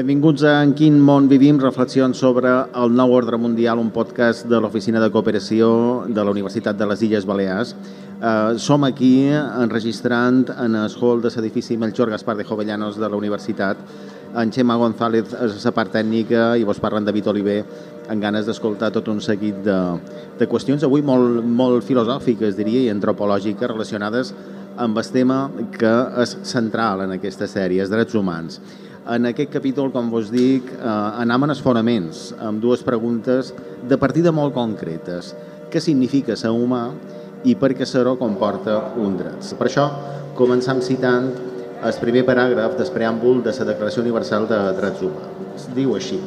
Benvinguts a En quin món vivim, reflexions sobre el nou ordre mundial, un podcast de l'Oficina de Cooperació de la Universitat de les Illes Balears. Eh, som aquí enregistrant en el hall de l'edifici Melchor Gaspar de Jovellanos de la Universitat. En Xema González és la part tècnica i vos parlen David Oliver amb ganes d'escoltar tot un seguit de, de qüestions, avui molt, molt filosòfiques, diria, i antropològiques relacionades amb el tema que és central en aquesta sèrie, els drets humans. En aquest capítol, com vos dic, eh, anam en els fonaments, amb dues preguntes de partida molt concretes. Què significa ser humà i per què ser-ho comporta un dret? Per això, començam citant el primer paràgraf del preàmbul de la Declaració Universal de Drets Humans. Diu així,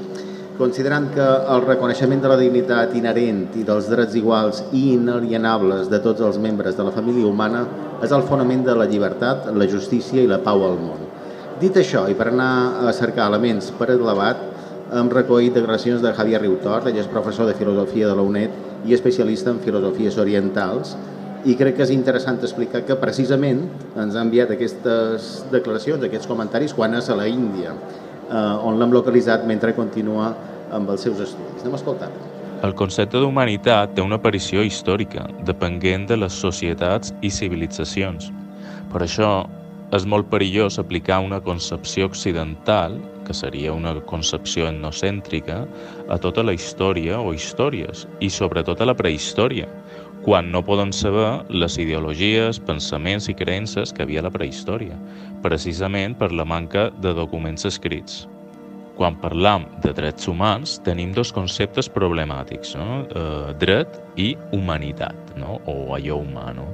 considerant que el reconeixement de la dignitat inherent i dels drets iguals i inalienables de tots els membres de la família humana és el fonament de la llibertat, la justícia i la pau al món. Dit això, i per anar a cercar elements per al debat, hem recollit declaracions de Javier Riutor, ell és professor de Filosofia de la UNED i especialista en filosofies orientals, i crec que és interessant explicar que precisament ens ha enviat aquestes declaracions, aquests comentaris, quan és a la Índia, eh, on l'hem localitzat mentre continua amb els seus estudis. Anem a escoltar. El concepte d'humanitat té una aparició històrica, depenent de les societats i civilitzacions. Per això, és molt perillós aplicar una concepció occidental, que seria una concepció etnocèntrica, a tota la història o històries, i sobretot a la prehistòria, quan no poden saber les ideologies, pensaments i creences que havia a la prehistòria, precisament per la manca de documents escrits. Quan parlam de drets humans tenim dos conceptes problemàtics, no? eh, dret i humanitat, no? o allò humà. No?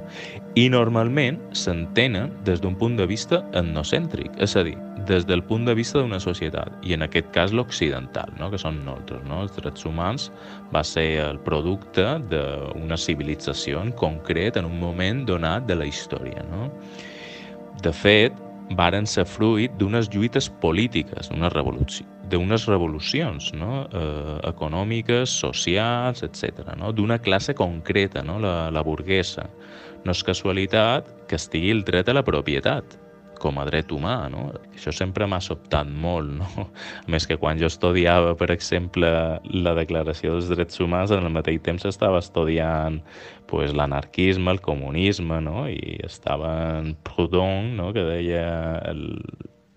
I normalment s'entenen des d'un punt de vista etnocèntric, és a dir, des del punt de vista d'una societat, i en aquest cas l'occidental, no? que són nosaltres. No? Els drets humans va ser el producte d'una civilització en concret en un moment donat de la història. No? De fet, varen ser fruit d'unes lluites polítiques, una revolució, d'unes revolucions no? eh, econòmiques, socials, etc. No? d'una classe concreta, no? la, la burguesa. No és casualitat que estigui el dret a la propietat, com a dret humà, no? Això sempre m'ha sobtat molt, no? A més que quan jo estudiava, per exemple, la Declaració dels Drets Humans, en el mateix temps estava estudiant pues, l'anarquisme, el comunisme, no? I estava en Proudhon, no? que deia el,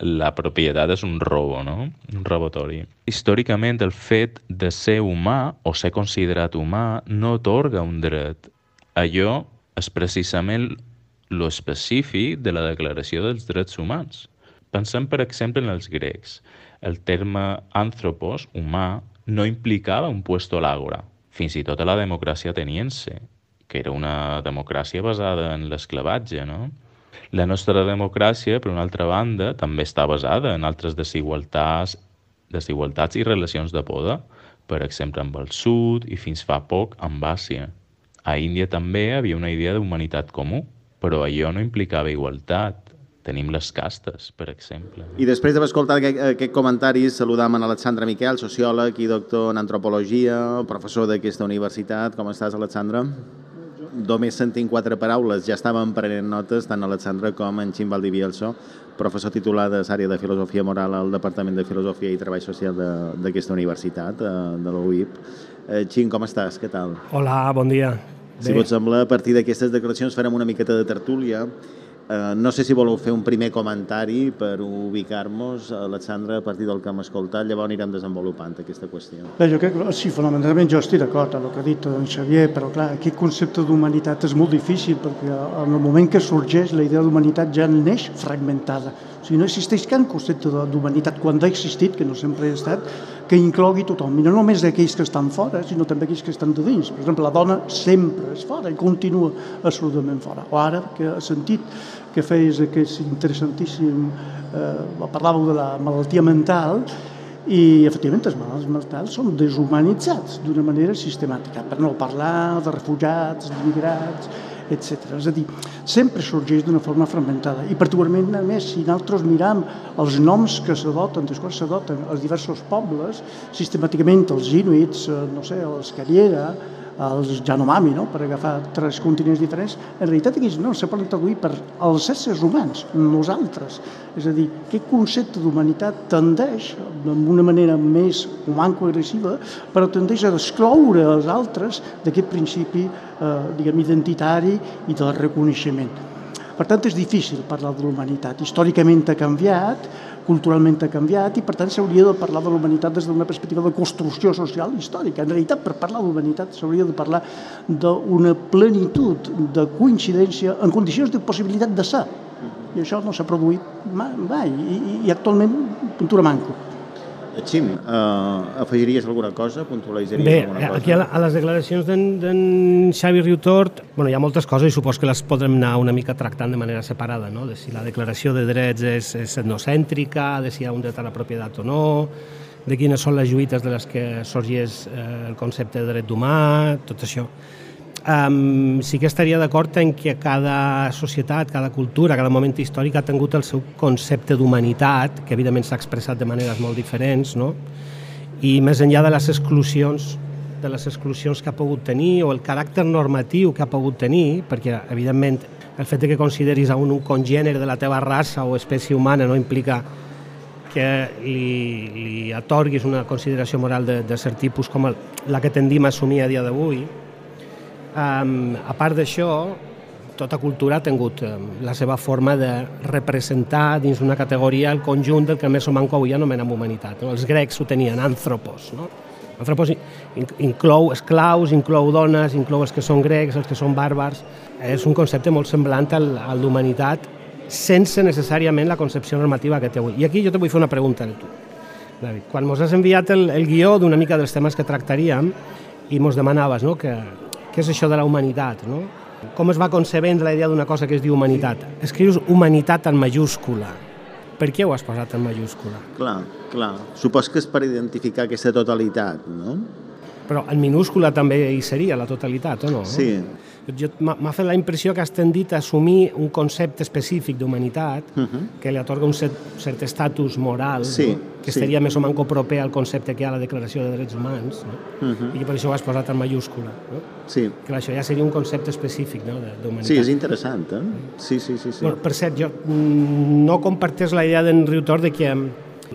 la propietat és un robo, no? Un robatori. Històricament, el fet de ser humà o ser considerat humà no otorga un dret. Allò és precisament lo específic de la Declaració dels Drets Humans. Pensem, per exemple, en els grecs. El terme anthropos, humà, no implicava un puesto a l'àgora, fins i tot a la democràcia ateniense, que era una democràcia basada en l'esclavatge, no? La nostra democràcia, per una altra banda, també està basada en altres desigualtats, desigualtats i relacions de poder, per exemple, amb el sud i fins fa poc amb Àsia. A Índia també havia una idea d'humanitat comú, però allò no implicava igualtat. Tenim les castes, per exemple. I després d'haver escoltat aquest, aquest comentari, saludam en Alexandre Miquel, sociòleg i doctor en antropologia, professor d'aquesta universitat. Com estàs, Alexandre? Només sentim quatre paraules. Ja estàvem prenent notes, tant Alexandre com en Xim Valdivielso, professor titular de l'àrea de Filosofia Moral al Departament de Filosofia i Treball Social d'aquesta universitat, de, de l'UIP. Eh, Xim, com estàs? Què tal? Hola, bon dia. Si vos sembla, a partir d'aquestes declaracions farem una miqueta de tertúlia. Uh, no sé si voleu fer un primer comentari per ubicar-nos, Alexandre, a partir del que hem escoltat, llavors anirem desenvolupant aquesta qüestió. Bé, jo crec sí, fonamentalment jo estic d'acord amb el que ha dit en Xavier, però clar, aquest concepte d'humanitat és molt difícil perquè en el moment que sorgeix la idea d'humanitat ja neix fragmentada. O sigui, no existeix cap concepte d'humanitat quan ha existit, que no sempre ha estat, que inclogui tothom, i no només aquells que estan fora, sinó també aquells que estan de dins. Per exemple, la dona sempre és fora i continua absolutament fora. O ara, que ha sentit que feies aquest interessantíssim, eh, parlàveu de la malaltia mental, i efectivament els malalts mentals són deshumanitzats d'una manera sistemàtica, per no parlar de refugiats, d'immigrats, etc. És a dir, sempre sorgeix d'una forma fragmentada i particularment a més si nosaltres miram els noms que s'adoten, dels quals s'adoten els diversos pobles, sistemàticament els inuits, eh, no sé, els Cariera, els Yanomami, no? per agafar tres continents diferents, en realitat aquests no se poden traduir per els éssers humans, nosaltres. És a dir, aquest concepte d'humanitat tendeix, d'una manera més humanco-agressiva, però tendeix a excloure els altres d'aquest principi eh, diguem, identitari i del reconeixement. Per tant, és difícil parlar de l'humanitat. Històricament ha canviat, culturalment ha canviat i per tant s'hauria de parlar de la humanitat des d'una perspectiva de construcció social històrica. En realitat, per parlar de la humanitat s'hauria de parlar d'una plenitud de coincidència en condicions de possibilitat de ser. I això no s'ha produït mai, mai i, i actualment pintura manco. Xim, uh, afegiries alguna cosa? Puntualitzaries Bé, alguna cosa? aquí a, a les declaracions d'en Xavi Riutort, bueno, hi ha moltes coses i supos que les podrem anar una mica tractant de manera separada, no? de si la declaració de drets és, és etnocèntrica, de si hi ha un dret a la propietat o no, de quines són les lluites de les que sorgeix eh, el concepte de dret humà, tot això. Um, sí que estaria d'acord en que cada societat, cada cultura, cada moment històric ha tingut el seu concepte d'humanitat, que evidentment s'ha expressat de maneres molt diferents, no? i més enllà de les exclusions de les exclusions que ha pogut tenir o el caràcter normatiu que ha pogut tenir, perquè evidentment el fet que consideris a un un congènere de la teva raça o espècie humana no implica que li, li atorguis una consideració moral de, de cert tipus com el, la que tendim a assumir a dia d'avui, Um, a part d'això, tota cultura ha tingut la seva forma de representar dins una categoria el conjunt del que més o manco avui anomenem humanitat. No? Els grecs ho tenien, anthropos. No? Anthropos inclou esclaus, inclou dones, inclou els que són grecs, els que són bàrbars. És un concepte molt semblant al, al d'humanitat sense necessàriament la concepció normativa que té avui. I aquí jo te vull fer una pregunta a tu. David, quan mos has enviat el, el guió d'una mica dels temes que tractaríem i mos demanaves no, que, què és això de la humanitat, no? Com es va concebent la idea d'una cosa que es diu humanitat? Escrius humanitat en majúscula. Per què ho has posat en majúscula? Clar, clar. Supos que és per identificar aquesta totalitat, no? Però en minúscula també hi seria la totalitat, o no? Sí. Jo- M'ha fet la impressió que has tendit a assumir un concepte específic d'humanitat Uh -huh. que li atorga un cert, cert estatus moral, Sí, no? que sí. estaria més o manco proper al concepte que hi ha a la Declaració de Drets Humans, no? Uh -huh. i que per això ho has posat en majúscula. No? Sí. Clar, això ja seria un concepte específic no? d'humanitat. Sí, és interessant, eh? Sí, sí, sí. sí. Bueno, per cert, jo mm, no comparteix la idea d'en Riutor de que mm,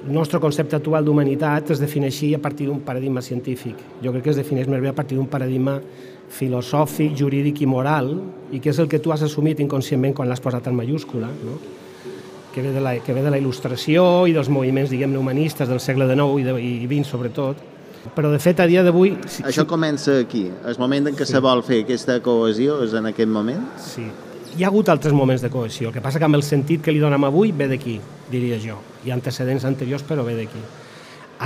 el nostre concepte actual d'humanitat es defineixi a partir d'un paradigma científic. Jo crec que es defineix més bé a partir d'un paradigma filosòfic, jurídic i moral, i que és el que tu has assumit inconscientment quan l'has posat en majúscula, no? que, ve de la, que ve de la il·lustració i dels moviments, diguem-ne, humanistes del segle XIX i, de, i XX, sobretot. Però, de fet, a dia d'avui... Si, Això comença aquí. El moment en què se vol fer aquesta cohesió és en aquest moment? Sí. Hi ha hagut altres moments de cohesió. El que passa que amb el sentit que li donem avui ve d'aquí, diria jo. Hi ha antecedents anteriors, però ve d'aquí.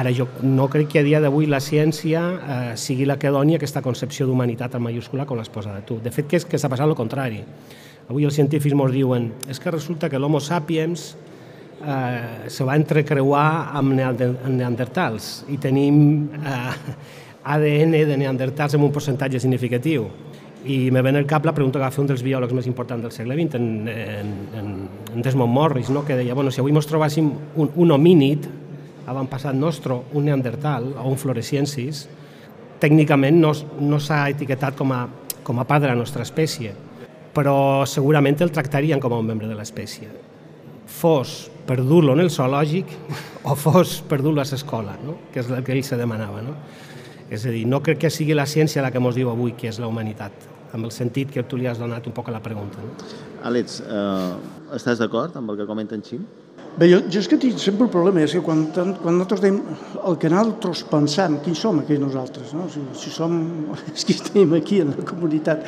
Ara, jo no crec que a dia d'avui la ciència eh, sigui la que doni aquesta concepció d'humanitat en mayúscula com l'has posada tu. De fet, que és que s'ha passat el contrari. Avui els científics ens diuen és que resulta que l'homo sapiens eh, se va entrecreuar amb neandertals i tenim eh, ADN de neandertals amb un percentatge significatiu. I me ven al cap la pregunta que va fer un dels biòlegs més importants del segle XX, en, en, en, en Desmond Morris, no? que deia, bueno, si avui ens trobàssim un, un homínid, avantpassat nostre, un neandertal o un floresiensis, tècnicament no, no s'ha etiquetat com a, com a part de la nostra espècie, però segurament el tractarien com a un membre de l'espècie. Fos per dur-lo en el zoològic o fos per dur-lo a l'escola, no? que és el que ell se demanava. No? És a dir, no crec que sigui la ciència la que ens diu avui que és la humanitat, amb el sentit que tu li has donat un poc a la pregunta. No? Àlex, eh, estàs d'acord amb el que comenta en Xim? Bé, jo, jo és que tinc sempre un problema, és que quan, quan nosaltres dèiem el que nosaltres pensam, qui som aquí nosaltres, no? si, si som els que estem aquí en la comunitat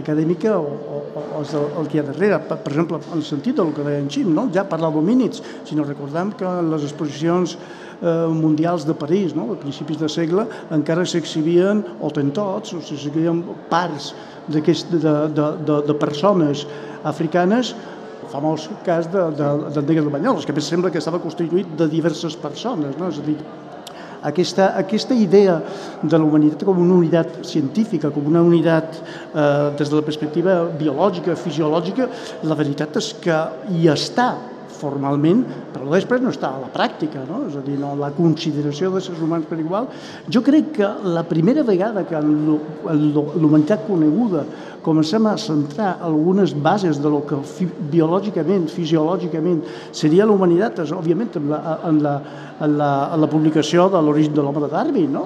acadèmica o, o, o és el, el que hi ha darrere. Per, per exemple, en el sentit del que deia en Xim, no? ja parlar d'homínids, si no recordem que les exposicions eh, mundials de París, no? a principis de segle, encara s'exhibien o tentots, o s'exhibien parts de, de, de, de persones africanes el famós cas de, de, de Banyoles, que a més sembla que estava constituït de diverses persones, no? és a dir, Aquesta, aquesta idea de la humanitat com una unitat científica, com una unitat eh, des de la perspectiva biològica, fisiològica, la veritat és que hi està formalment, però després no està a la pràctica, no? és a dir, no, la consideració de éssers humans per igual. Jo crec que la primera vegada que l'humanitat coneguda comencem a centrar algunes bases de lo que fi, biològicament, fisiològicament seria la humanitat, és, òbviament en la, en la, en la, en la publicació de l'origen de l'home de Darwin, no?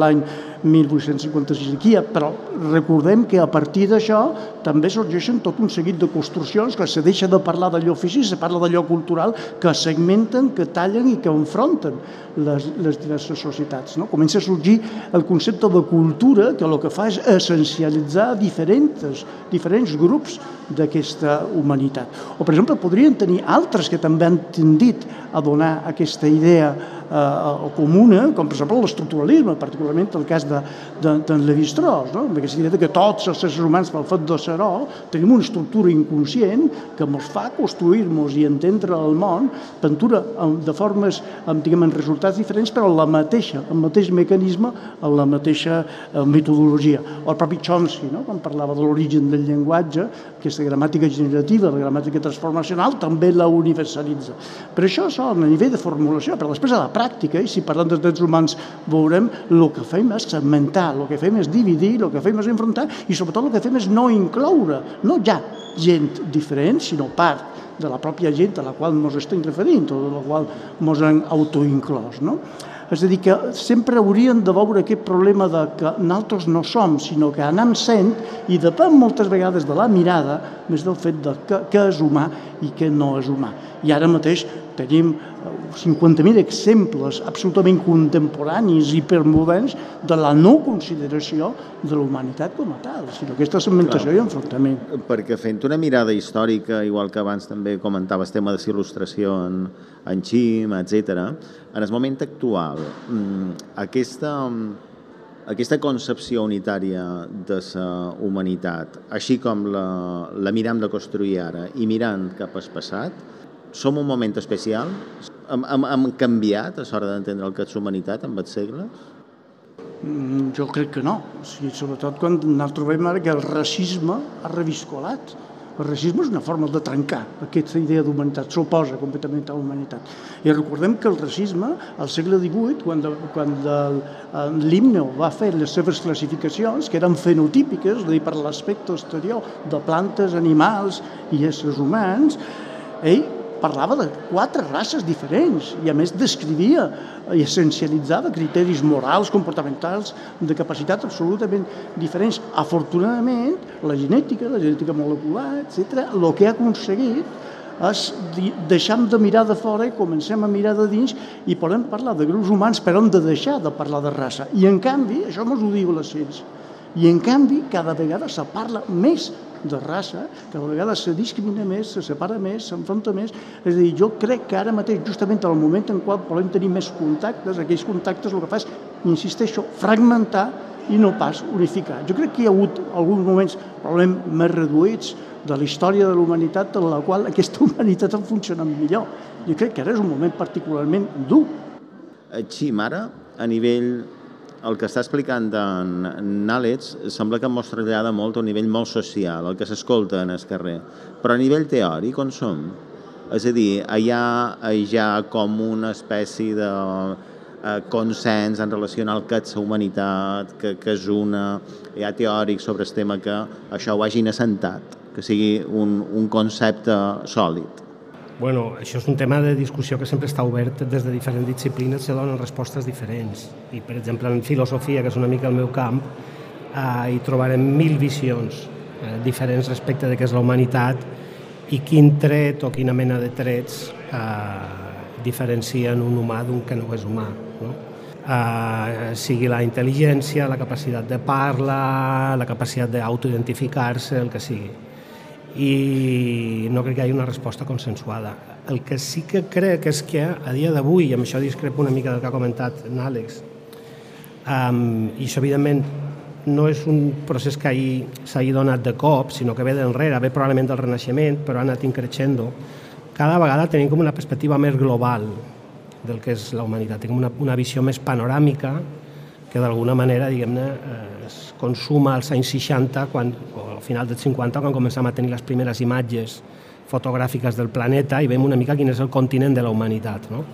l'any 1856 aquí, però recordem que a partir d'això també sorgeixen tot un seguit de construccions que se deixa de parlar d'allò físic, se parla d'allò cultural, que segmenten, que tallen i que enfronten les, les diverses societats. No? Comença a sorgir el concepte de cultura que el que fa és essencialitzar diferents, diferents grups d'aquesta humanitat. O, per exemple, podrien tenir altres que també han tendit a donar aquesta idea eh, comuna, com per exemple l'estructuralisme, particularment el cas de, de, de Levi-Strauss, no? amb aquesta idea que tots els éssers humans, pel fet de ser-ho, tenim una estructura inconscient que ens fa construir-nos i entendre el món, pintura de formes, amb, diguem, en resultats diferents, però la mateixa, el mateix mecanisme, en la mateixa eh, metodologia. O el propi Chomsky, no? quan parlava de l'origen del llenguatge, aquesta gramàtica generativa, la gramàtica transformacional, també la universalitza. Per això són a nivell de formulació, però després a la pràctica, i si parlem dels drets humans veurem, el que fem és segmentar, el que fem és dividir, el que fem és enfrontar i sobretot el que fem és no incloure, no ja gent diferent, sinó part de la pròpia gent a la qual ens estem referint o de la qual ens han autoinclòs. No? És a dir, que sempre hauríem de veure aquest problema de que nosaltres no som, sinó que anem sent i depèn moltes vegades de la mirada més del fet de què, què és humà i què no és humà. I ara mateix tenim 50.000 eh, exemples absolutament contemporanis i hipermoderns de la no consideració de la humanitat com a tal, sinó aquesta segmentació Clar, i enfrontament. Perquè fent una mirada històrica, igual que abans també comentaves temes d'il·lustració en, en Xim, etc. en el moment actual, mm, aquesta, aquesta concepció unitària de la humanitat, així com la, la miram de construir ara i mirant cap al passat, som un moment especial? Hem, hem, hem canviat a l'hora d'entendre el que és humanitat en els segles? Mm, jo crec que no. O sigui, sobretot quan nosaltres trobem ara que el racisme ha reviscolat. El racisme és una forma de trencar aquesta idea d'humanitat, s'oposa completament a la humanitat. I recordem que el racisme, al segle XVIII, quan, de, quan l'himne va fer les seves classificacions, que eren fenotípiques, és dir, per l'aspecte exterior de plantes, animals i éssers humans, ell parlava de quatre races diferents i a més descrivia i essencialitzava criteris morals, comportamentals, de capacitat absolutament diferents. Afortunadament, la genètica, la genètica molecular, etc., el que ha aconseguit és deixar de mirar de fora i comencem a mirar de dins i podem parlar de grups humans però hem de deixar de parlar de raça. I en canvi, això ens ho diu la ciència, i en canvi cada vegada se parla més de raça, que a vegades se discrimina més, se separa més, s'enfronta més. És a dir, jo crec que ara mateix, justament en el moment en qual volem tenir més contactes, aquells contactes el que fa és, insisteixo, fragmentar i no pas unificar. Jo crec que hi ha hagut alguns moments probablement més reduïts de la història de la humanitat en la qual aquesta humanitat ha funcionat millor. Jo crec que ara és un moment particularment dur. Així, ara, a nivell el que està explicant en Àlex sembla que ens trasllada molt a un nivell molt social, el que s'escolta en el carrer. Però a nivell teòric, on som? És a dir, hi ha ja com una espècie de eh, consens en relació al que és la humanitat, que, que és una... Hi ha teòrics sobre el tema que això ho hagin assentat, que sigui un, un concepte sòlid. Bueno, això és un tema de discussió que sempre està obert des de diferents disciplines se donen respostes diferents. I, per exemple, en filosofia, que és una mica el meu camp, eh, hi trobarem mil visions eh, diferents respecte de què és la humanitat i quin tret o quina mena de trets eh, diferencien un humà d'un que no és humà. No? Eh, sigui la intel·ligència, la capacitat de parla, la capacitat d'autoidentificar-se, el que sigui i no crec que hi hagi una resposta consensuada. El que sí que crec és que a dia d'avui, i amb això discrepo una mica del que ha comentat Àlex, um, i això evidentment no és un procés que s'hagi donat de cop, sinó que ve d'enrere, ve probablement del Renaixement, però ha anat increixendo. Cada vegada tenim com una perspectiva més global del que és la humanitat. Tinc una, una visió més panoràmica que d'alguna manera, diguem-ne, eh, es consuma als anys 60, quan, o al final dels 50, quan començam a tenir les primeres imatges fotogràfiques del planeta i veiem una mica quin és el continent de la humanitat. No?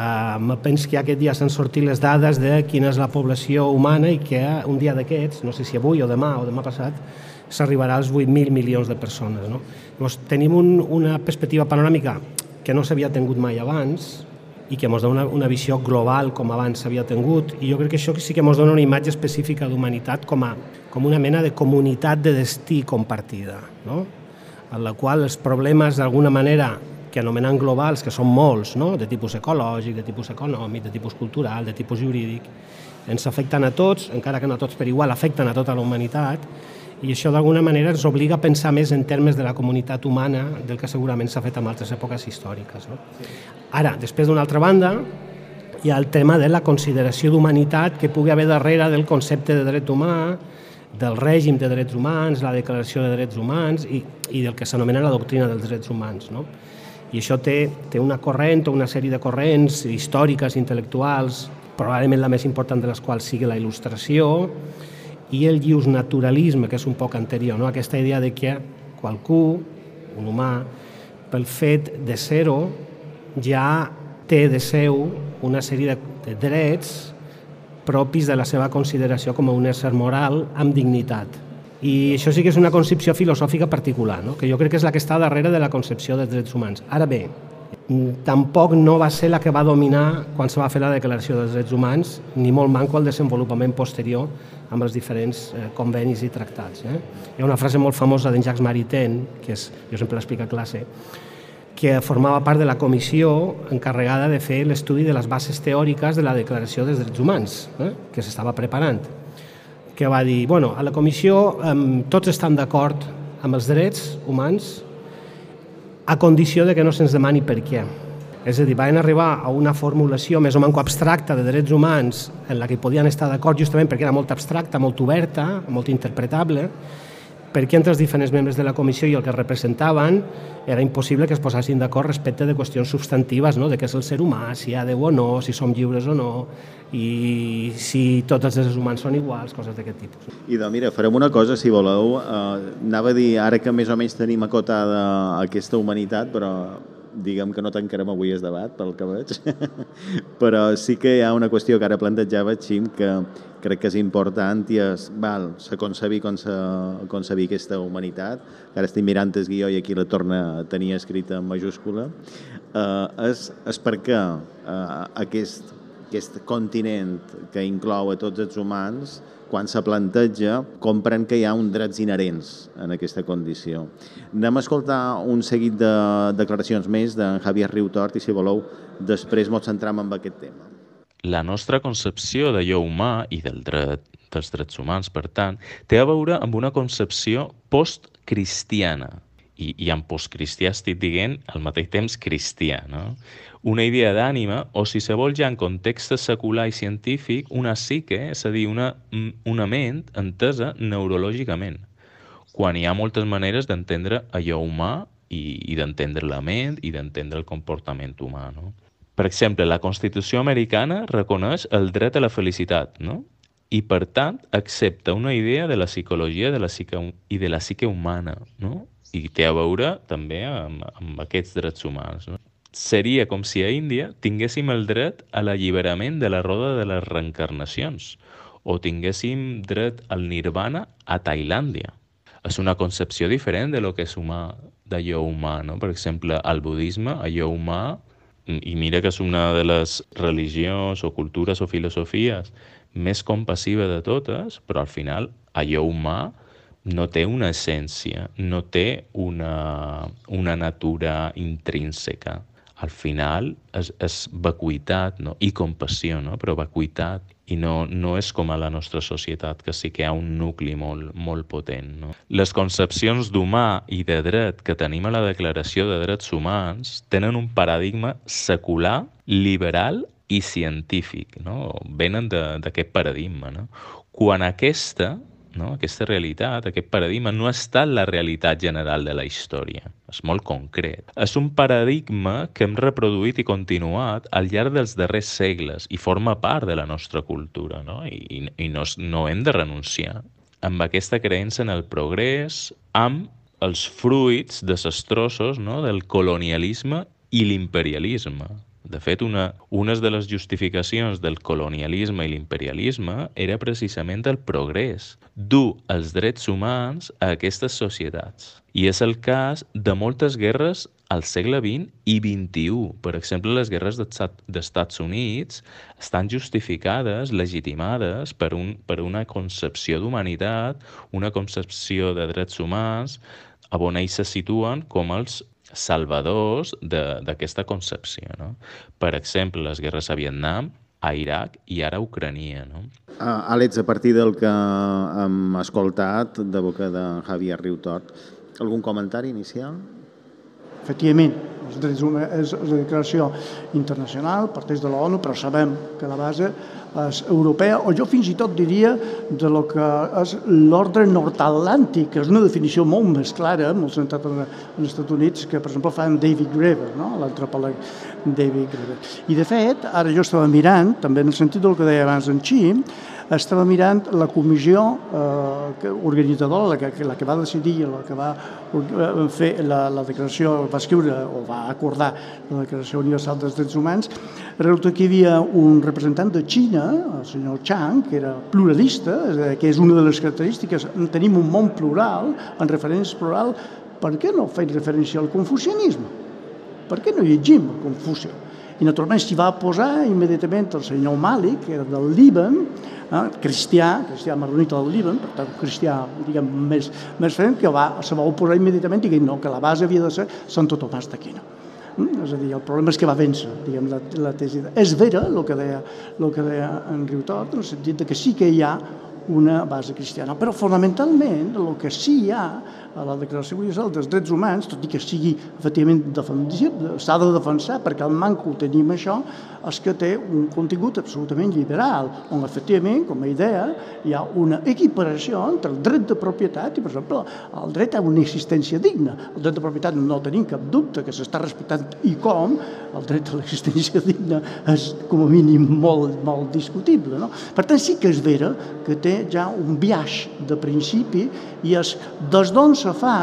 Uh, penso que aquest dia s'han sortit les dades de quina és la població humana i que un dia d'aquests, no sé si avui o demà o demà passat, s'arribarà als 8.000 milions de persones. No? Llavors, tenim un, una perspectiva panoràmica que no s'havia tingut mai abans i que ens dona una, una visió global com abans s'havia tingut i jo crec que això sí que ens dona una imatge específica d'humanitat com, a, com una mena de comunitat de destí compartida, no? en la qual els problemes d'alguna manera que anomenem globals, que són molts, no? de tipus ecològic, de tipus econòmic, de tipus cultural, de tipus jurídic, ens afecten a tots, encara que no tots per igual, afecten a tota la humanitat, i això d'alguna manera ens obliga a pensar més en termes de la comunitat humana del que segurament s'ha fet en altres èpoques històriques. No? Ara, després d'una altra banda, hi ha el tema de la consideració d'humanitat que pugui haver darrere del concepte de dret humà, del règim de drets humans, la declaració de drets humans i, i del que s'anomena la doctrina dels drets humans. No? I això té, té una corrent o una sèrie de corrents històriques, intel·lectuals, probablement la més important de les quals sigui la il·lustració, i el llius naturalisme, que és un poc anterior, no? aquesta idea de que qualcú, un humà, pel fet de ser-ho, ja té de seu una sèrie de drets propis de la seva consideració com a un ésser moral amb dignitat. I això sí que és una concepció filosòfica particular, no? que jo crec que és la que està darrere de la concepció dels drets humans. Ara bé, tampoc no va ser la que va dominar quan se va fer la Declaració dels Drets Humans, ni molt manco el desenvolupament posterior amb els diferents eh, convenis i tractats. Eh? Hi ha una frase molt famosa d'en Jacques Maritain, que és, jo sempre l'explico a classe, que formava part de la comissió encarregada de fer l'estudi de les bases teòriques de la Declaració dels Drets Humans, eh? que s'estava preparant, que va dir, bueno, a la comissió eh, tots estan d'acord amb els drets humans a condició de que no se'ns demani per què. És a dir, van arribar a una formulació més o menys abstracta de drets humans en la que podien estar d'acord justament perquè era molt abstracta, molt oberta, molt interpretable, perquè entre els diferents membres de la comissió i el que representaven era impossible que es posessin d'acord respecte de qüestions substantives, no? de què és el ser humà, si hi ha Déu o no, si som lliures o no, i si tots els éssers humans són iguals, coses d'aquest tipus. I doncs mira, farem una cosa, si voleu. Uh, anava a dir, ara que més o menys tenim acotada aquesta humanitat, però diguem que no tancarem avui el debat, pel que veig, però sí que hi ha una qüestió que ara plantejava, Xim, que crec que és important i és, val, se concebir com se concebir aquesta humanitat, que ara estic mirant el guió i aquí la torna a tenir escrita en majúscula, eh, és, és perquè eh, aquest, aquest continent que inclou a tots els humans quan se planteja, compren que hi ha uns drets inherents en aquesta condició. Anem a escoltar un seguit de declaracions més d'en Javier Riutort i, si voleu, després ens centram en aquest tema. La nostra concepció d'allò humà i del dret, dels drets humans, per tant, té a veure amb una concepció postcristiana, i, i en postcristià estic dient al mateix temps cristià, no? una idea d'ànima o, si se vol ja en context secular i científic, una psique, és a dir, una, una ment entesa neurològicament, quan hi ha moltes maneres d'entendre allò humà i, i d'entendre la ment i d'entendre el comportament humà. No? Per exemple, la Constitució americana reconeix el dret a la felicitat, no? i per tant accepta una idea de la psicologia de la psique, i de la psique humana, no? I té a veure també amb, amb aquests drets humans. No? Seria com si a Índia tinguéssim el dret a l'alliberament de la roda de les reencarnacions o tinguéssim dret al nirvana a Tailàndia. És una concepció diferent de lo que és humà, d'allò humà, no? Per exemple, al budisme, allò humà, i mira que és una de les religions o cultures o filosofies més compassiva de totes, però al final allò humà no té una essència, no té una, una natura intrínseca al final és, és vacuïtat no? i compassió, no? però vacuïtat i no, no és com a la nostra societat, que sí que hi ha un nucli molt, molt potent. No? Les concepcions d'humà i de dret que tenim a la Declaració de Drets Humans tenen un paradigma secular, liberal i científic. No? Venen d'aquest paradigma. No? Quan aquesta no? aquesta realitat, aquest paradigma, no ha estat la realitat general de la història. És molt concret. És un paradigma que hem reproduït i continuat al llarg dels darrers segles i forma part de la nostra cultura, no? I, i no, no hem de renunciar amb aquesta creença en el progrés, amb els fruits desastrosos no? del colonialisme i l'imperialisme. De fet, una, una de les justificacions del colonialisme i l'imperialisme era precisament el progrés, dur els drets humans a aquestes societats. I és el cas de moltes guerres al segle XX i XXI. Per exemple, les guerres d'Estats Units estan justificades, legitimades per, un, per una concepció d'humanitat, una concepció de drets humans, on ells se situen com els salvadors d'aquesta concepció. No? Per exemple, les guerres a Vietnam, a Iraq i ara a Ucrania. No? Uh, Àlex, a partir del que hem escoltat de boca de Javier Riutort, algun comentari inicial? Efectivament, els drets humans és la declaració internacional, parteix de l'ONU, però sabem que la base és europea, o jo fins i tot diria de lo que és l'ordre nord-atlàntic, que és una definició molt més clara, molt centrat en, els Estats Units, que per exemple fa en David Graeber, no? l'antropòleg David Graeber. I de fet, ara jo estava mirant, també en el sentit del que deia abans en Xim, estava mirant la comissió eh, organitzadora, la que, la que va decidir, la que va eh, fer la, la declaració, va escriure o va acordar la Declaració Universal dels Drets Humans, resulta que hi havia un representant de Xina, el senyor Chang, que era pluralista, que és una de les característiques, tenim un món plural, en referència plural, per què no feim referència al confucianisme? Per què no llegim el Confuci? I naturalment s'hi va posar immediatament el senyor Malik, que era del Líban, eh, cristià, cristià marronita del Líban, per tant, cristià diguem, més, més ferm, que va, se va oposar immediatament dient no, que la base havia de ser Santo Tomàs d'Aquino. Mm? És a dir, el problema és que va vèncer, diguem, la, la tesi. És vera el que deia, el que deia en Riutot, en el sentit de que sí que hi ha una base cristiana. Però fonamentalment el que sí hi ha a la Declaració Universal dels Drets Humans, tot i que sigui efectivament s'ha de defensar perquè el manco tenim això, és que té un contingut absolutament liberal, on efectivament, com a idea, hi ha una equiparació entre el dret de propietat i, per exemple, el dret a una existència digna. El dret de propietat no tenim cap dubte que s'està respectant i com, el dret a l'existència digna és com a mínim molt, molt discutible. No? Per tant, sí que és vera que té ja un viatge de principi i és des d'on se fa,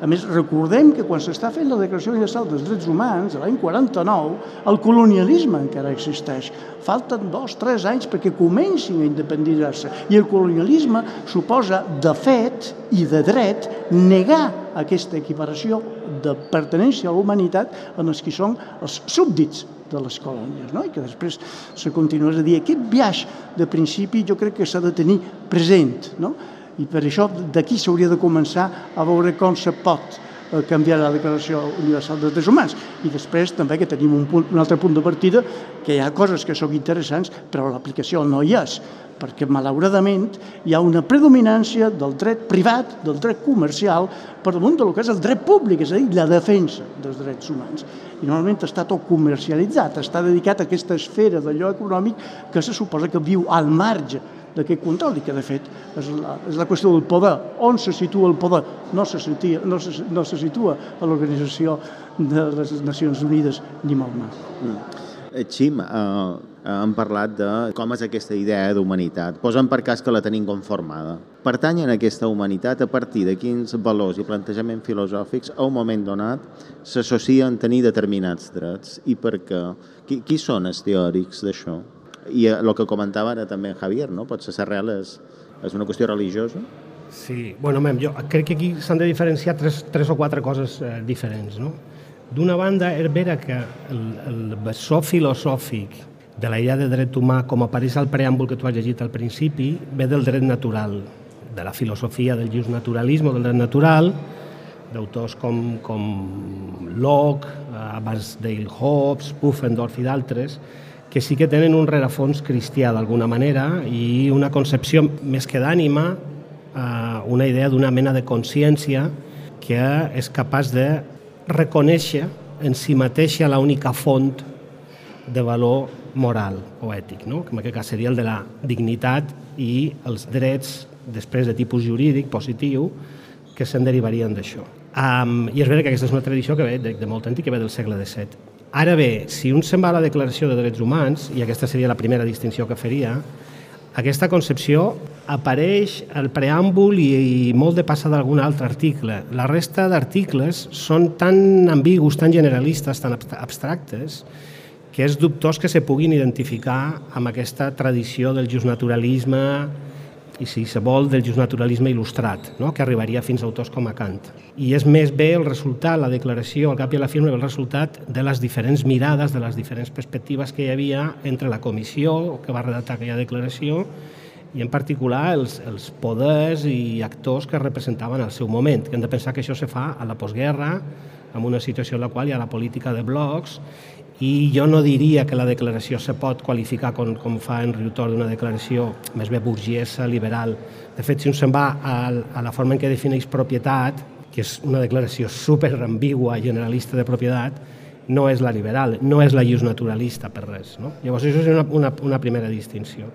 a més, recordem que quan s'està fent la Declaració Universal dels Drets Humans, l'any 49, el colonialisme encara existeix. Falten dos, tres anys perquè comencin a independitzar-se. I el colonialisme suposa, de fet i de dret, negar aquesta equiparació de pertenència a la humanitat en els que són els súbdits de les colònies, no? i que després se continua a dir aquest viatge de principi jo crec que s'ha de tenir present, no? I per això d'aquí s'hauria de començar a veure com se pot eh, canviar la Declaració Universal dels Drets Humans. I després també que tenim un, punt, un altre punt de partida, que hi ha coses que són interessants, però l'aplicació no hi és, perquè malauradament hi ha una predominància del dret privat, del dret comercial, per damunt del que és el dret públic, és a dir, la defensa dels drets humans. I normalment està tot comercialitzat, està dedicat a aquesta esfera d'allò econòmic que se suposa que viu al marge d'aquest control i que de fet és la, és la qüestió del poder. On se situa el poder? No se, situa, no se, no se situa a l'Organització de les Nacions Unides ni molt més. Mm. Eh, Xim, eh, hem parlat de com és aquesta idea d'humanitat. Posem per cas que la tenim conformada. Pertanyen a aquesta humanitat a partir de quins valors i plantejaments filosòfics a un moment donat s'associen a tenir determinats drets i per què? Qui, qui són els teòrics d'això? I el eh, que comentava ara també en Javier, no? Potser ser real és, és una qüestió religiosa? Sí, bueno, mem, jo crec que aquí s'han de diferenciar tres, tres o quatre coses eh, diferents, no? D'una banda, és vera que el, el bessó filosòfic de la idea de dret humà, com apareix al preàmbul que tu has llegit al principi, ve del dret natural, de la filosofia del just naturalisme, del dret natural, d'autors com, com Locke, abans Dale Hobbes, Pufendorf i d'altres, que sí que tenen un rerefons cristià d'alguna manera i una concepció més que d'ànima, eh, una idea d'una mena de consciència que és capaç de reconèixer en si mateixa l'única font de valor moral o ètic, no? que en aquest cas seria el de la dignitat i els drets després de tipus jurídic positiu que se'n derivarien d'això. Um, I és veritat que aquesta és una tradició que ve de, de molt antic, que ve del segle XVII. Ara bé, si un se'n va a la Declaració de Drets Humans, i aquesta seria la primera distinció que faria, aquesta concepció apareix al preàmbul i, i molt de passar d'algun altre article. La resta d'articles són tan ambigus, tan generalistes, tan abstractes, que és dubtós que se puguin identificar amb aquesta tradició del justnaturalisme i, si se vol, del justnaturalisme il·lustrat, no? que arribaria fins a autors com a Kant. I és més bé el resultat, la declaració, al cap i a la firma, el resultat de les diferents mirades, de les diferents perspectives que hi havia entre la comissió que va redactar aquella declaració i en particular els, els poders i actors que representaven el seu moment, que hem de pensar que això se fa a la postguerra, en una situació en la qual hi ha la política de blocs i jo no diria que la declaració se pot qualificar com, com fa en Riutor d'una declaració més bé burgesa, liberal. De fet, si un se'n va a, a la forma en què defineix propietat, que és una declaració super ambigua, generalista de propietat, no és la liberal, no és la llius naturalista per res. No? Llavors, això és una, una, una primera distinció.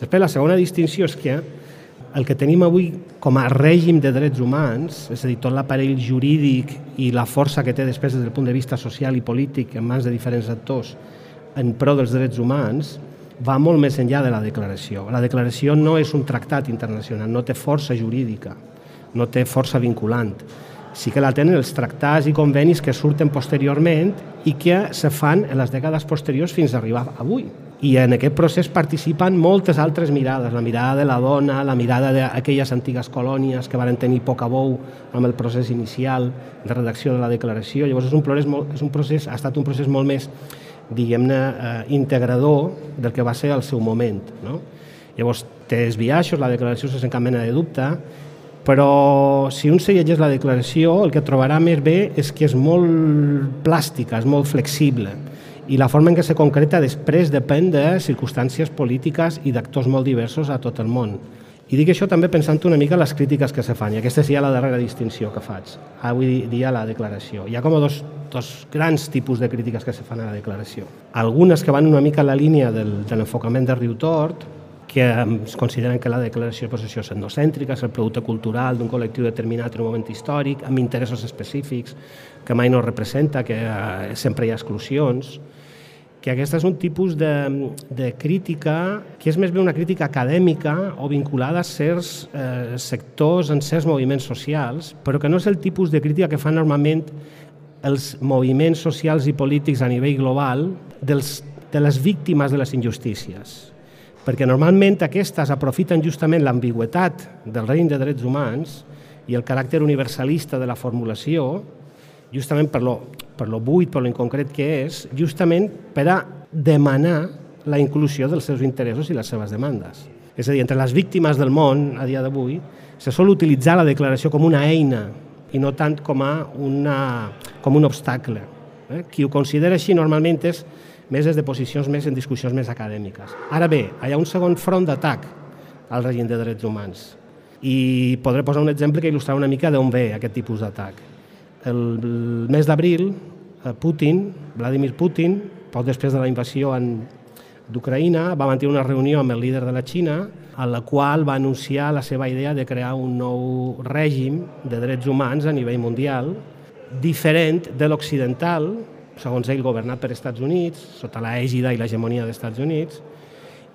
Després, la segona distinció és que el que tenim avui com a règim de drets humans, és a dir, tot l'aparell jurídic i la força que té després des del punt de vista social i polític en mans de diferents actors en pro dels drets humans, va molt més enllà de la declaració. La declaració no és un tractat internacional, no té força jurídica, no té força vinculant. Sí que la tenen els tractats i convenis que surten posteriorment i que se fan en les dècades posteriors fins a arribar avui i en aquest procés participen moltes altres mirades, la mirada de la dona, la mirada d'aquelles antigues colònies que van tenir poc a bou amb el procés inicial de redacció de la declaració. Llavors és un procés, molt, és un procés ha estat un procés molt més, diguem-ne, eh, integrador del que va ser al seu moment. No? Llavors té els biaixos, la declaració sense cap mena de dubte, però si un se llegeix la declaració el que trobarà més bé és que és molt plàstica, és molt flexible i la forma en què se concreta després depèn de circumstàncies polítiques i d'actors molt diversos a tot el món. I dic això també pensant una mica en les crítiques que se fan, i aquesta seria la darrera distinció que faig, avui dia la declaració. Hi ha com dos, dos grans tipus de crítiques que se fan a la declaració. Algunes que van una mica en la línia del, de l'enfocament de Riu Tort, que es consideren que la declaració de possessió és etnocèntrica, és el producte cultural d'un col·lectiu determinat en un moment històric, amb interessos específics, que mai no representa, que eh, sempre hi ha exclusions, que aquesta és un tipus de, de crítica que és més bé una crítica acadèmica o vinculada a certs eh, sectors, en certs moviments socials, però que no és el tipus de crítica que fan normalment els moviments socials i polítics a nivell global dels, de les víctimes de les injustícies. Perquè normalment aquestes aprofiten justament l'ambigüetat del règim de drets humans i el caràcter universalista de la formulació justament per lo, per lo buit, per lo inconcret que és, justament per a demanar la inclusió dels seus interessos i les seves demandes. És a dir, entre les víctimes del món a dia d'avui se sol utilitzar la declaració com una eina i no tant com, a una, com un obstacle. Eh? Qui ho considera així normalment és més des de posicions més en discussions més acadèmiques. Ara bé, hi ha un segon front d'atac al règim de drets humans i podré posar un exemple que il·lustrar una mica d'on ve aquest tipus d'atac el mes d'abril, eh, Putin, Vladimir Putin, poc després de la invasió d'Ucraïna, va mantenir una reunió amb el líder de la Xina a la qual va anunciar la seva idea de crear un nou règim de drets humans a nivell mundial, diferent de l'occidental, segons ell governat per Estats Units, sota la ègida i l'hegemonia dels Estats Units,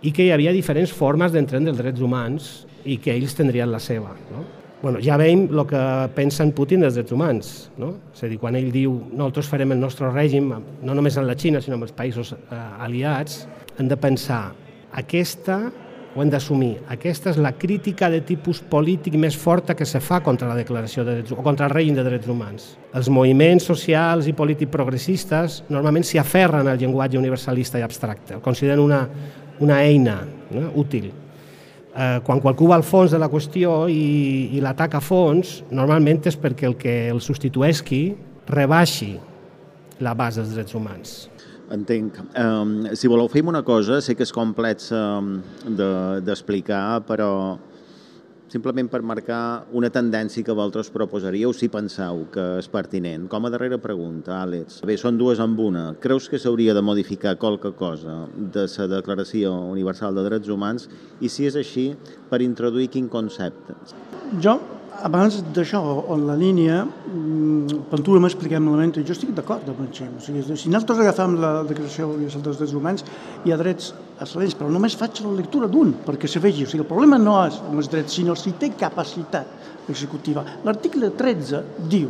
i que hi havia diferents formes d'entendre els drets humans i que ells tindrien la seva. No? bueno, ja veiem el que pensa en Putin dels drets humans. No? És a dir, quan ell diu nosaltres farem el nostre règim, no només en la Xina, sinó amb els països eh, aliats, hem de pensar aquesta ho hem d'assumir. Aquesta és la crítica de tipus polític més forta que se fa contra la declaració de drets, o contra el règim de drets humans. Els moviments socials i polítics progressistes normalment s'hi aferren al llenguatge universalista i abstracte, el consideren una, una eina no? útil eh, quan qualcú va al fons de la qüestió i, i l'ataca a fons, normalment és perquè el que el substitueixi rebaixi la base dels drets humans. Entenc. Um, si voleu, fem una cosa, sé que és complex um, d'explicar, de, però simplement per marcar una tendència que vosaltres proposaríeu si penseu que és pertinent. Com a darrera pregunta, Àlex. Bé, són dues amb una. Creus que s'hauria de modificar qualque cosa de la Declaració Universal de Drets Humans i si és així, per introduir quin concepte? Jo abans d'això, en la línia, quan tu m'expliquem malament, jo estic d'acord amb el Xem. O sigui, si nosaltres agafem la Declaració Universal dels Drets Humans, hi ha drets excel·lents, però només faig la lectura d'un, perquè se vegi. O sigui, el problema no és amb els drets, sinó si té capacitat executiva. L'article 13 diu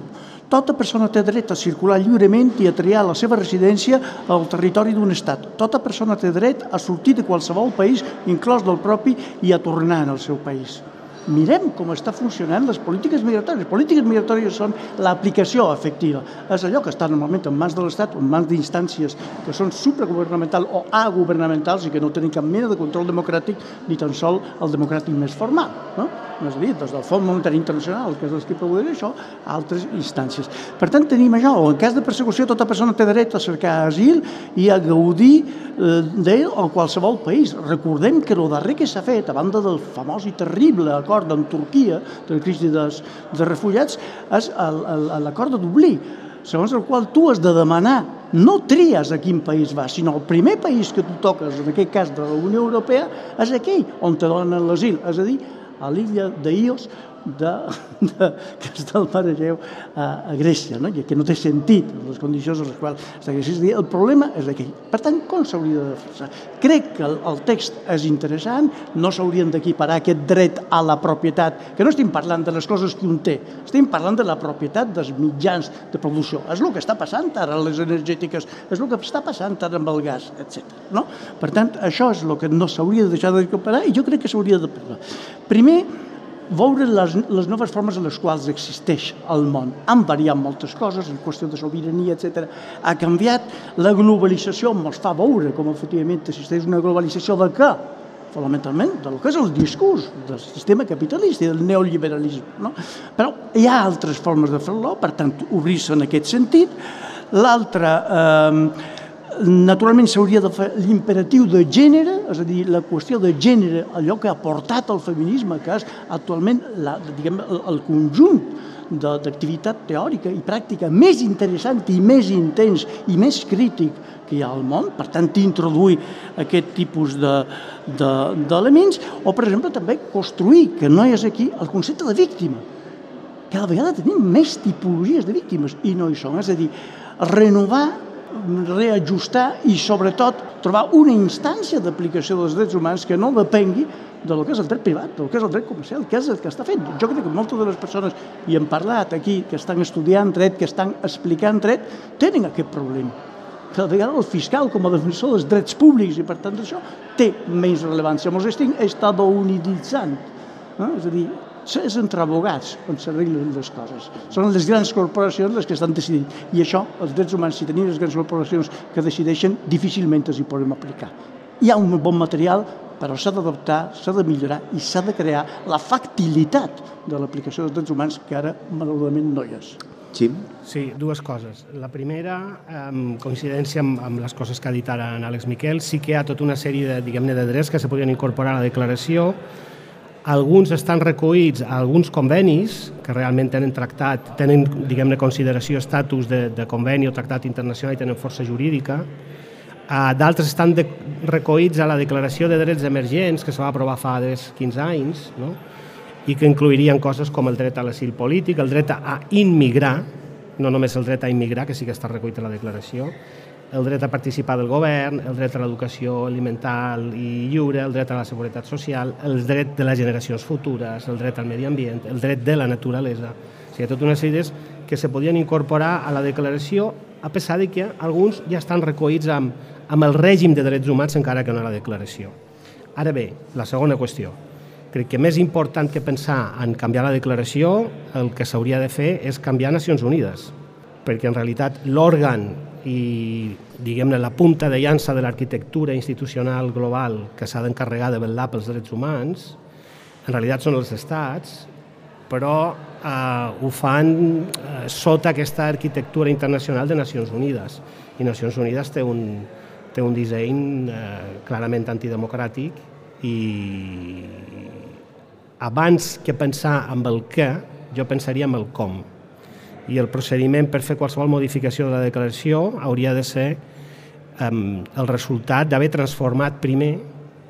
tota persona té dret a circular lliurement i a triar la seva residència al territori d'un estat. Tota persona té dret a sortir de qualsevol país, inclòs del propi, i a tornar al seu país mirem com està funcionant les polítiques migratòries. Les polítiques migratòries són l'aplicació efectiva. És allò que està normalment en mans de l'Estat o en mans d'instàncies que són supragovernamentals o agovernamentals i que no tenen cap mena de control democràtic ni tan sol el democràtic més formal. No? és a dir, des del Fons Monetari Internacional, que és el que produeix això, a altres instàncies. Per tant, tenim això, o en cas de persecució, tota persona té dret a cercar asil i a gaudir eh, d'ell a qualsevol país. Recordem que el darrer que s'ha fet, a banda del famós i terrible acord amb Turquia de la crisi dels, dels refugiats, és l'acord de Dublí, segons el qual tu has de demanar no tries a quin país vas, sinó el primer país que tu toques, en aquest cas de la Unió Europea, és aquell on te donen l'asil, és a dir, a l'illa d'Ios, de, de, que està al Mar Egeu a, a Grècia, no? Que no té sentit les condicions en les quals està Grècia. El problema és aquell. Per tant, com s'hauria de defensar? Crec que el, el text és interessant, no s'haurien d'equiparar aquest dret a la propietat, que no estem parlant de les coses que un té, estem parlant de la propietat dels mitjans de producció. És el que està passant ara les energètiques, és el que està passant ara amb el gas, etc. No? Per tant, això és el que no s'hauria de deixar d'equiparar i jo crec que s'hauria de parlar. Primer, veure les, les noves formes en les quals existeix el món. Han variat moltes coses, en qüestió de sobirania, etc. Ha canviat. La globalització ens fa veure com efectivament existeix una globalització de què? fonamentalment del que és el discurs del sistema capitalista i del neoliberalisme. No? Però hi ha altres formes de fer-lo, per tant, obrir-se en aquest sentit. L'altra, eh, Naturalment s'hauria de fer l'imperatiu de gènere, és a dir, la qüestió de gènere, allò que ha portat el feminisme, que és actualment la, diguem, el, conjunt d'activitat teòrica i pràctica més interessant i més intens i més crític que hi ha al món, per tant, introduir aquest tipus d'elements, de, de, o, per exemple, també construir, que no és aquí, el concepte de víctima. Cada vegada tenim més tipologies de víctimes i no hi són, és a dir, renovar reajustar i, sobretot, trobar una instància d'aplicació dels drets humans que no depengui del que és el dret privat, del que és el dret comercial, que és el que està fent. Jo crec que moltes de les persones, i hem parlat aquí, que estan estudiant dret, que estan explicant dret, tenen aquest problema. Cada vegada el fiscal, com a defensor dels drets públics, i per tant això, té més rellevància. Ens estem estadouniditzant. Eh? És a dir, és entre abogats on s'arreglen les coses. Són les grans corporacions les que estan decidint. I això, els drets humans, si tenim les grans corporacions que decideixen, difícilment els hi podem aplicar. Hi ha un bon material, però s'ha d'adoptar, s'ha de millorar i s'ha de crear la factilitat de l'aplicació dels drets humans que ara, malauradament, no hi és. Sí. Sí, dues coses. La primera, en coincidència amb, amb les coses que ha dit ara en Àlex Miquel, sí que hi ha tota una sèrie de, diguem-ne, de drets que se podrien incorporar a la declaració, alguns estan recollits a alguns convenis que realment tenen tractat, tenen, diguem-ne, consideració, estatus de, de conveni o tractat internacional i tenen força jurídica. Uh, D'altres estan de, recollits a la Declaració de Drets Emergents, que se va aprovar fa 15 anys, no? i que incluirien coses com el dret a l'asil polític, el dret a immigrar, no només el dret a immigrar, que sí que està recollit a la declaració, el dret a participar del govern, el dret a l'educació alimental i lliure, el dret a la seguretat social, el dret de les generacions futures, el dret al medi ambient, el dret de la naturalesa. O sigui, tota una sèrie que se podien incorporar a la declaració a pesar de que alguns ja estan recollits amb, amb el règim de drets humans encara que no a la declaració. Ara bé, la segona qüestió. Crec que més important que pensar en canviar la declaració, el que s'hauria de fer és canviar Nacions Unides, perquè en realitat l'òrgan i diguem-ne la punta de llança de l'arquitectura institucional global que s'ha d'encarregar de vetllar pels drets humans, en realitat són els estats, però eh, ho fan eh, sota aquesta arquitectura internacional de Nacions Unides. I Nacions Unides té un, té un disseny eh, clarament antidemocràtic i abans que pensar en el què, jo pensaria en el com. I el procediment per fer qualsevol modificació de la declaració hauria de ser um, el resultat d'haver transformat primer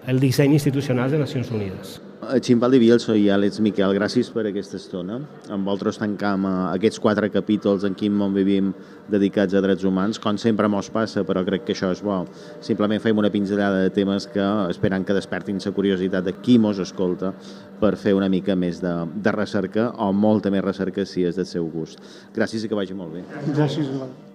el disseny institucional de Nacions Unides. Ximbaldi Bielso i Àlex Miquel, gràcies per aquesta estona. Amb vosaltres tancam eh, aquests quatre capítols en quin món vivim dedicats a drets humans. Com sempre mos passa, però crec que això és bo. Simplement fem una pinzellada de temes que esperant que despertin la curiositat de qui mos escolta per fer una mica més de, de recerca o molta més recerca si és del seu gust. Gràcies i que vagi molt bé. Gràcies, Eduard.